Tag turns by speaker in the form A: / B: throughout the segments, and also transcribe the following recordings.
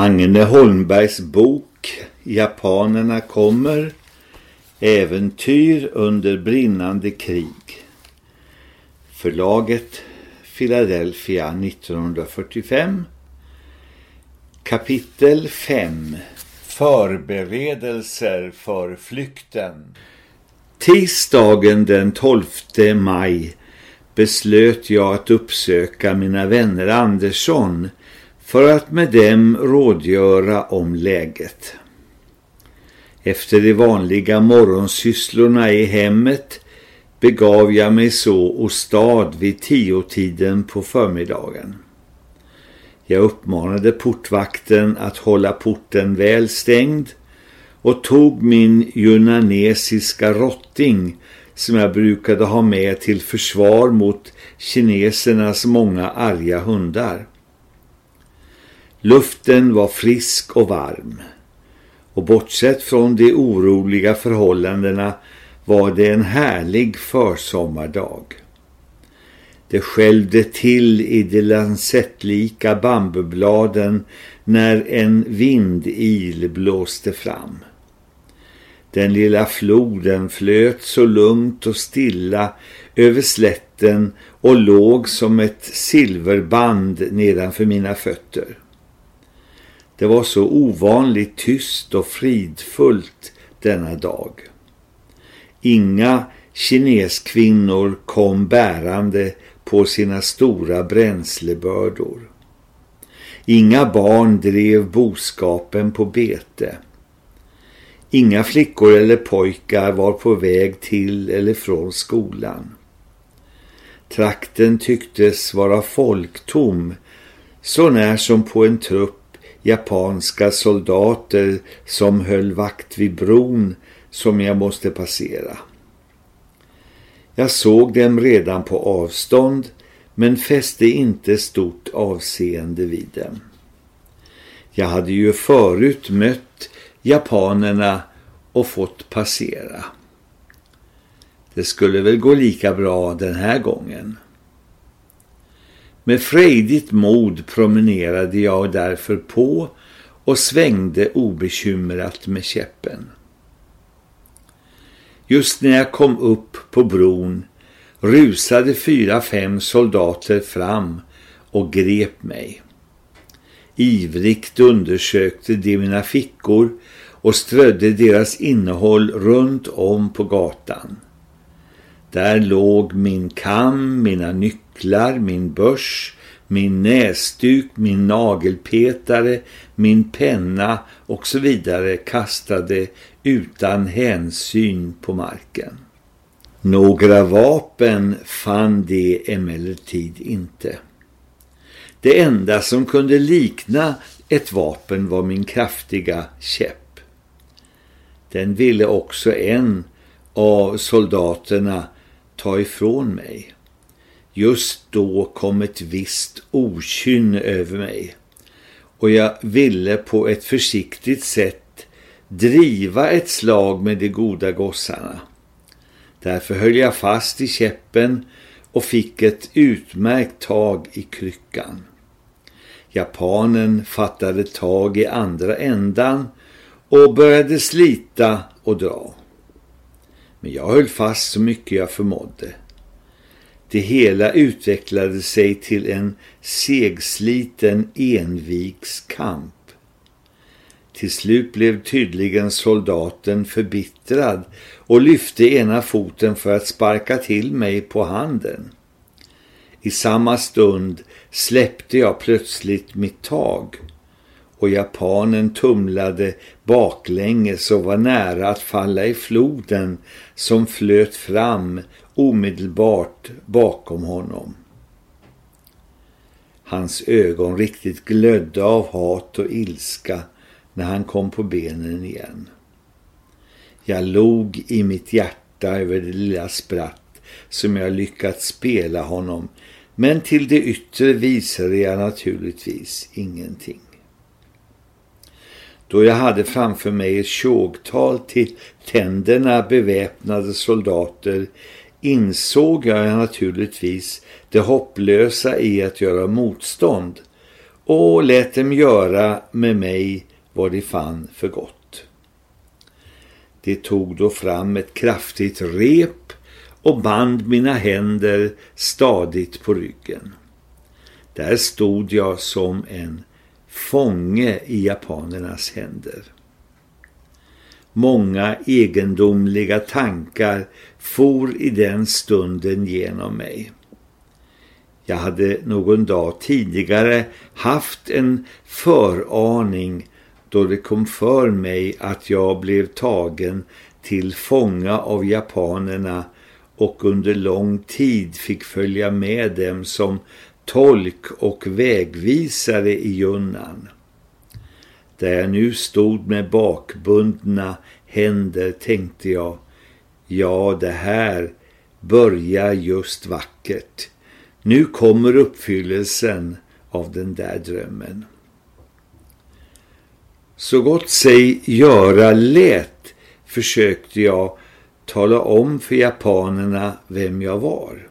A: Agne Holmbergs bok Japanerna kommer Äventyr under brinnande krig. Förlaget Philadelphia 1945 Kapitel 5 Förberedelser för flykten. Tisdagen den 12 maj beslöt jag att uppsöka mina vänner Andersson för att med dem rådgöra om läget. Efter de vanliga morgonsysslorna i hemmet begav jag mig så åstad vid tiotiden på förmiddagen. Jag uppmanade portvakten att hålla porten väl stängd och tog min junanesiska rotting som jag brukade ha med till försvar mot kinesernas många arga hundar. Luften var frisk och varm och bortsett från de oroliga förhållandena var det en härlig försommardag. Det skällde till i de lansettlika bambubladen när en vindil blåste fram. Den lilla floden flöt så lugnt och stilla över slätten och låg som ett silverband nedanför mina fötter. Det var så ovanligt tyst och fridfullt denna dag. Inga kineskvinnor kom bärande på sina stora bränslebördor. Inga barn drev boskapen på bete. Inga flickor eller pojkar var på väg till eller från skolan. Trakten tycktes vara folktom så när som på en trupp japanska soldater som höll vakt vid bron som jag måste passera. Jag såg dem redan på avstånd men fäste inte stort avseende vid dem. Jag hade ju förut mött japanerna och fått passera. Det skulle väl gå lika bra den här gången. Med frejdigt mod promenerade jag därför på och svängde obekymrat med käppen. Just när jag kom upp på bron rusade fyra, fem soldater fram och grep mig. Ivrigt undersökte de mina fickor och strödde deras innehåll runt om på gatan. Där låg min kam, mina nycklar, min börs, min näsduk, min nagelpetare, min penna och så vidare kastade utan hänsyn på marken. Några vapen fann de emellertid inte. Det enda som kunde likna ett vapen var min kraftiga käpp. Den ville också en av soldaterna ta ifrån mig. Just då kom ett visst okynn över mig och jag ville på ett försiktigt sätt driva ett slag med de goda gossarna. Därför höll jag fast i käppen och fick ett utmärkt tag i kryckan. Japanen fattade tag i andra ändan och började slita och dra. Men jag höll fast så mycket jag förmådde. Det hela utvecklade sig till en segsliten envikskamp. Till slut blev tydligen soldaten förbittrad och lyfte ena foten för att sparka till mig på handen. I samma stund släppte jag plötsligt mitt tag och japanen tumlade baklänges och var nära att falla i floden som flöt fram omedelbart bakom honom. Hans ögon riktigt glödde av hat och ilska när han kom på benen igen. Jag log i mitt hjärta över det lilla spratt som jag lyckats spela honom men till det yttre visade jag naturligtvis ingenting. Då jag hade framför mig ett tjogtal till tänderna beväpnade soldater insåg jag naturligtvis det hopplösa i att göra motstånd och lät dem göra med mig vad de fann för gott. De tog då fram ett kraftigt rep och band mina händer stadigt på ryggen. Där stod jag som en fånge i japanernas händer. Många egendomliga tankar for i den stunden genom mig. Jag hade någon dag tidigare haft en föraning då det kom för mig att jag blev tagen till fånga av japanerna och under lång tid fick följa med dem som tolk och vägvisare i Junnan. Där jag nu stod med bakbundna händer tänkte jag, ja det här börjar just vackert. Nu kommer uppfyllelsen av den där drömmen. Så gott sig göra lät försökte jag tala om för japanerna vem jag var.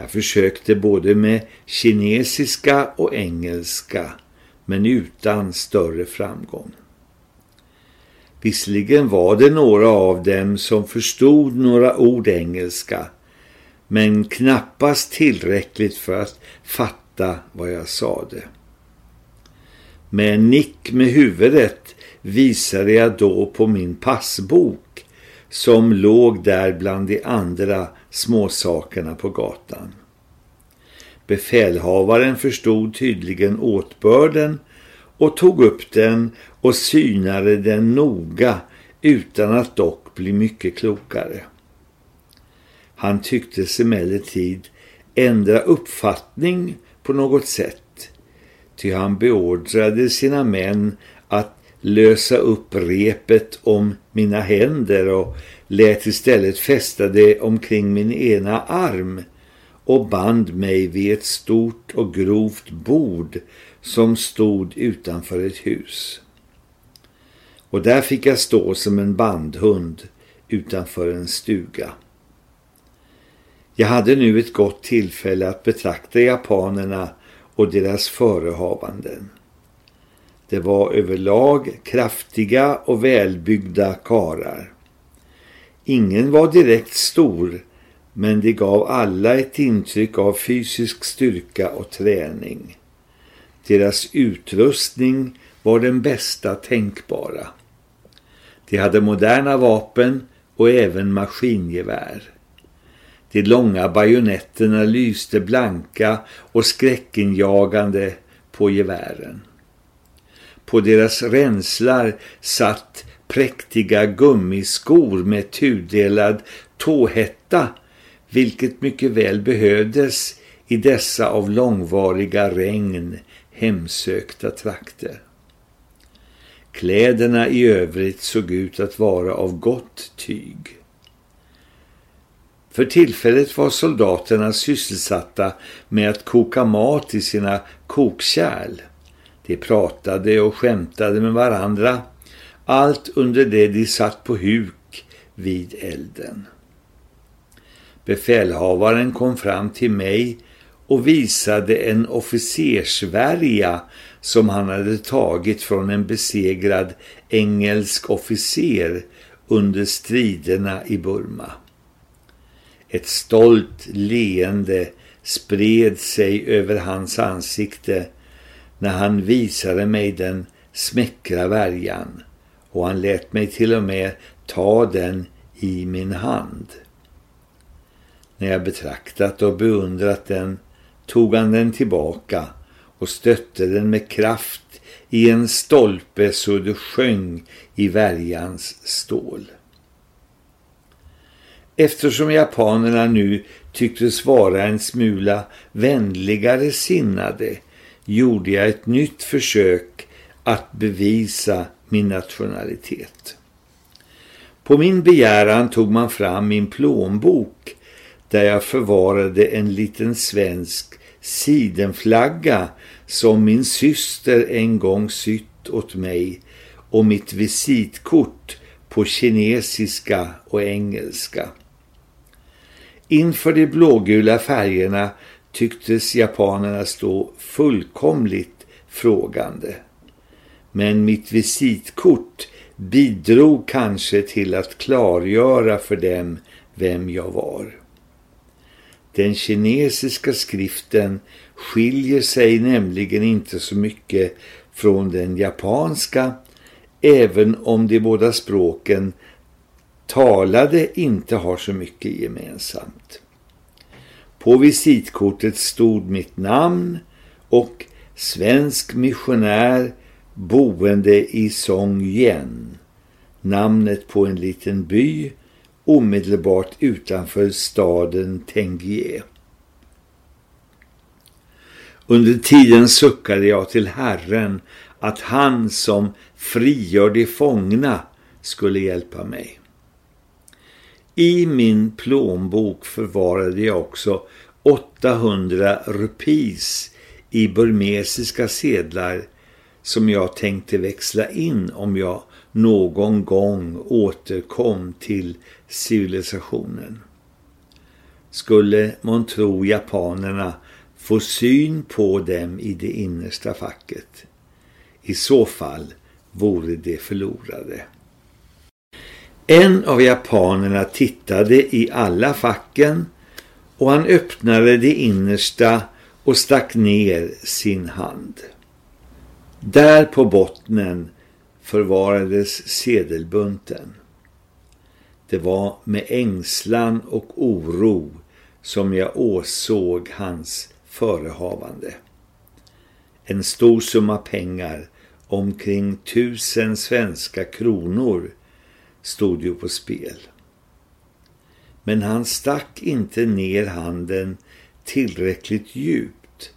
A: Jag försökte både med kinesiska och engelska men utan större framgång. Visserligen var det några av dem som förstod några ord engelska men knappast tillräckligt för att fatta vad jag sade. Med en nick med huvudet visade jag då på min passbok som låg där bland de andra småsakerna på gatan. Befälhavaren förstod tydligen åtbörden och tog upp den och synade den noga utan att dock bli mycket klokare. Han tycktes emellertid ändra uppfattning på något sätt, ty han beordrade sina män att lösa upp repet om mina händer och lät istället fästa det omkring min ena arm och band mig vid ett stort och grovt bord som stod utanför ett hus. Och där fick jag stå som en bandhund utanför en stuga. Jag hade nu ett gott tillfälle att betrakta japanerna och deras förehavanden. Det var överlag kraftiga och välbyggda karar. Ingen var direkt stor men de gav alla ett intryck av fysisk styrka och träning. Deras utrustning var den bästa tänkbara. De hade moderna vapen och även maskingevär. De långa bajonetterna lyste blanka och skräckenjagande på gevären. På deras ränslar satt präktiga gummiskor med tudelad tåhätta, vilket mycket väl behövdes i dessa av långvariga regn hemsökta trakter. Kläderna i övrigt såg ut att vara av gott tyg. För tillfället var soldaterna sysselsatta med att koka mat i sina kokkärl. De pratade och skämtade med varandra, allt under det de satt på huk vid elden. Befälhavaren kom fram till mig och visade en officersvärja som han hade tagit från en besegrad engelsk officer under striderna i Burma. Ett stolt leende spred sig över hans ansikte när han visade mig den smäckra värjan och han lät mig till och med ta den i min hand. När jag betraktat och beundrat den tog han den tillbaka och stötte den med kraft i en stolpe så det sjöng i värjans stål. Eftersom japanerna nu tycktes vara en smula vänligare sinnade gjorde jag ett nytt försök att bevisa min nationalitet. På min begäran tog man fram min plånbok där jag förvarade en liten svensk sidenflagga som min syster en gång sytt åt mig och mitt visitkort på kinesiska och engelska. Inför de blågula färgerna tycktes japanerna stå fullkomligt frågande. Men mitt visitkort bidrog kanske till att klargöra för dem vem jag var. Den kinesiska skriften skiljer sig nämligen inte så mycket från den japanska även om de båda språken talade inte har så mycket gemensamt. På visitkortet stod mitt namn och svensk missionär boende i Song Yen, namnet på en liten by omedelbart utanför staden Tengie. Under tiden suckade jag till Herren att han som frigör de fångna skulle hjälpa mig. I min plånbok förvarade jag också 800 rupis i burmesiska sedlar som jag tänkte växla in om jag någon gång återkom till civilisationen. Skulle man tro japanerna få syn på dem i det innersta facket. I så fall vore det förlorade. En av japanerna tittade i alla facken och han öppnade det innersta och stack ner sin hand. Där på bottnen förvarades sedelbunten. Det var med ängslan och oro som jag åsåg hans förehavande. En stor summa pengar, omkring tusen svenska kronor, stod ju på spel. Men han stack inte ner handen tillräckligt djupt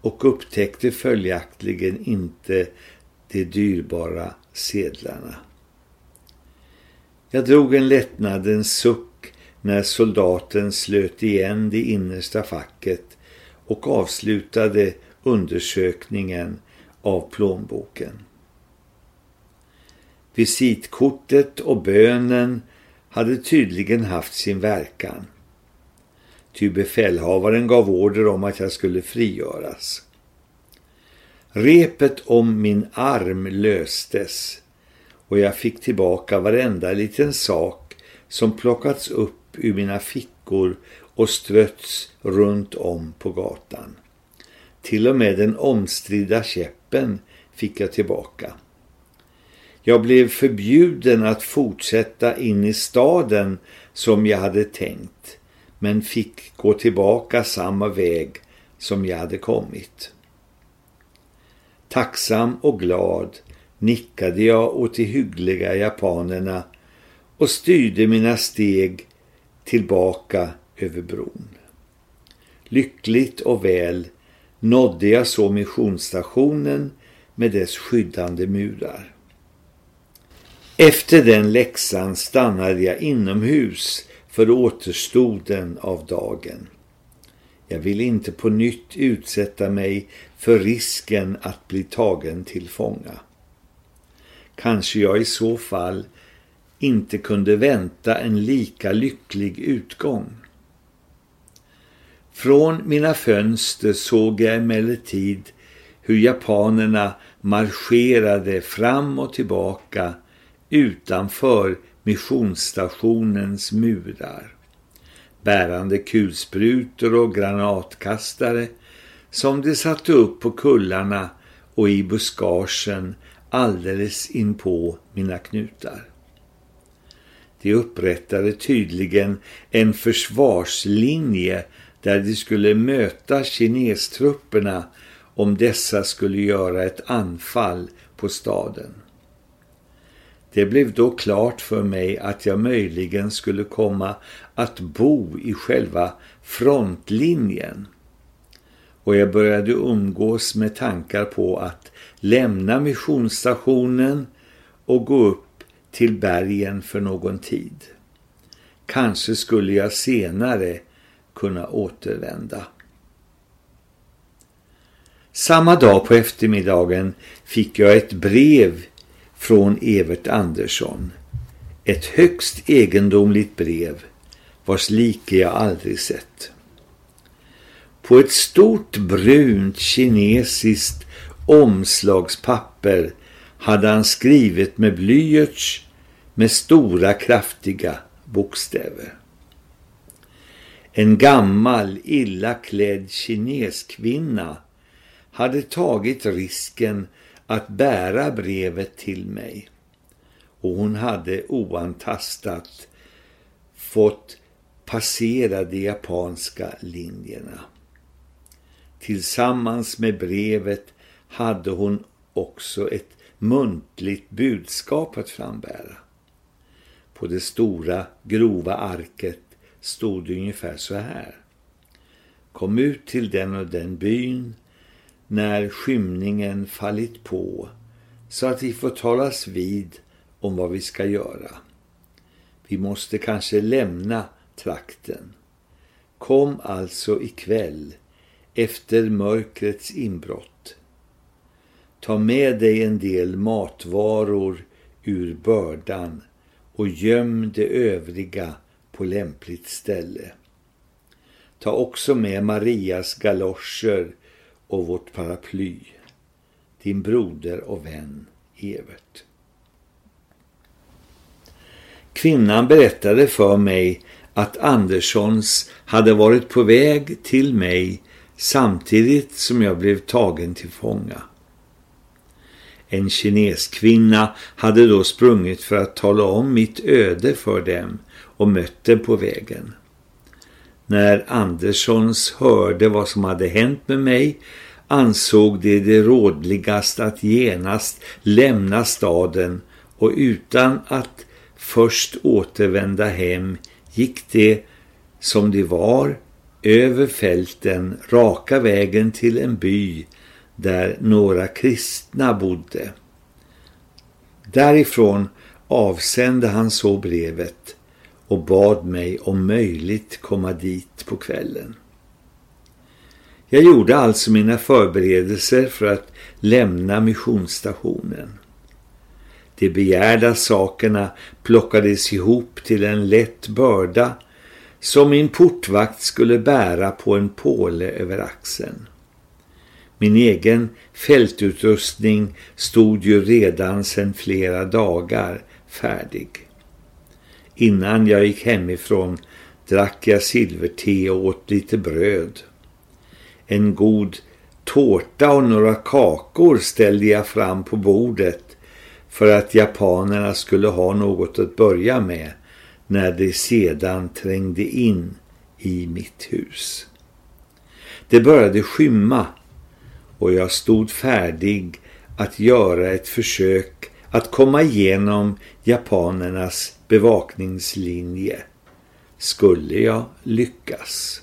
A: och upptäckte följaktligen inte de dyrbara sedlarna. Jag drog en lättnadens suck när soldaten slöt igen det innersta facket och avslutade undersökningen av plånboken. Visitkortet och bönen hade tydligen haft sin verkan. Ty befälhavaren gav order om att jag skulle frigöras. Repet om min arm löstes och jag fick tillbaka varenda liten sak som plockats upp ur mina fickor och strötts runt om på gatan. Till och med den omstridda käppen fick jag tillbaka. Jag blev förbjuden att fortsätta in i staden som jag hade tänkt, men fick gå tillbaka samma väg som jag hade kommit. Tacksam och glad nickade jag åt de hyggliga japanerna och styrde mina steg tillbaka över bron. Lyckligt och väl nådde jag så missionsstationen med dess skyddande murar. Efter den läxan stannade jag inomhus för återstoden av dagen. Jag ville inte på nytt utsätta mig för risken att bli tagen till fånga. Kanske jag i så fall inte kunde vänta en lika lycklig utgång. Från mina fönster såg jag emellertid hur japanerna marscherade fram och tillbaka utanför missionsstationens murar. Bärande kulsprutor och granatkastare som de satte upp på kullarna och i buskagen alldeles inpå mina knutar. De upprättade tydligen en försvarslinje där de skulle möta kinestrupperna om dessa skulle göra ett anfall på staden. Det blev då klart för mig att jag möjligen skulle komma att bo i själva frontlinjen. Och jag började umgås med tankar på att lämna missionsstationen och gå upp till bergen för någon tid. Kanske skulle jag senare kunna återvända. Samma dag på eftermiddagen fick jag ett brev från Evert Andersson. Ett högst egendomligt brev vars like jag aldrig sett. På ett stort brunt kinesiskt omslagspapper hade han skrivit med blyerts med stora kraftiga bokstäver. En gammal, illa klädd kineskvinna hade tagit risken att bära brevet till mig och hon hade oantastat fått passera de japanska linjerna. Tillsammans med brevet hade hon också ett muntligt budskap att frambära. På det stora grova arket stod det ungefär så här. Kom ut till den och den byn när skymningen fallit på så att vi får talas vid om vad vi ska göra. Vi måste kanske lämna trakten. Kom alltså ikväll efter mörkrets inbrott. Ta med dig en del matvaror ur bördan och göm det övriga på lämpligt ställe. Ta också med Marias galoscher och vårt paraply. Din broder och vän Evert. Kvinnan berättade för mig att Anderssons hade varit på väg till mig samtidigt som jag blev tagen till fånga. En kineskvinna hade då sprungit för att tala om mitt öde för dem och mött dem på vägen. När Anderssons hörde vad som hade hänt med mig ansåg de det rådligast att genast lämna staden och utan att först återvända hem gick de som de var över fälten raka vägen till en by där några kristna bodde. Därifrån avsände han så brevet och bad mig om möjligt komma dit på kvällen. Jag gjorde alltså mina förberedelser för att lämna missionsstationen. De begärda sakerna plockades ihop till en lätt börda som min portvakt skulle bära på en påle över axeln. Min egen fältutrustning stod ju redan sedan flera dagar färdig. Innan jag gick hemifrån drack jag silverte och åt lite bröd. En god tårta och några kakor ställde jag fram på bordet för att japanerna skulle ha något att börja med när de sedan trängde in i mitt hus. Det började skymma och jag stod färdig att göra ett försök att komma igenom japanernas bevakningslinje. Skulle jag lyckas?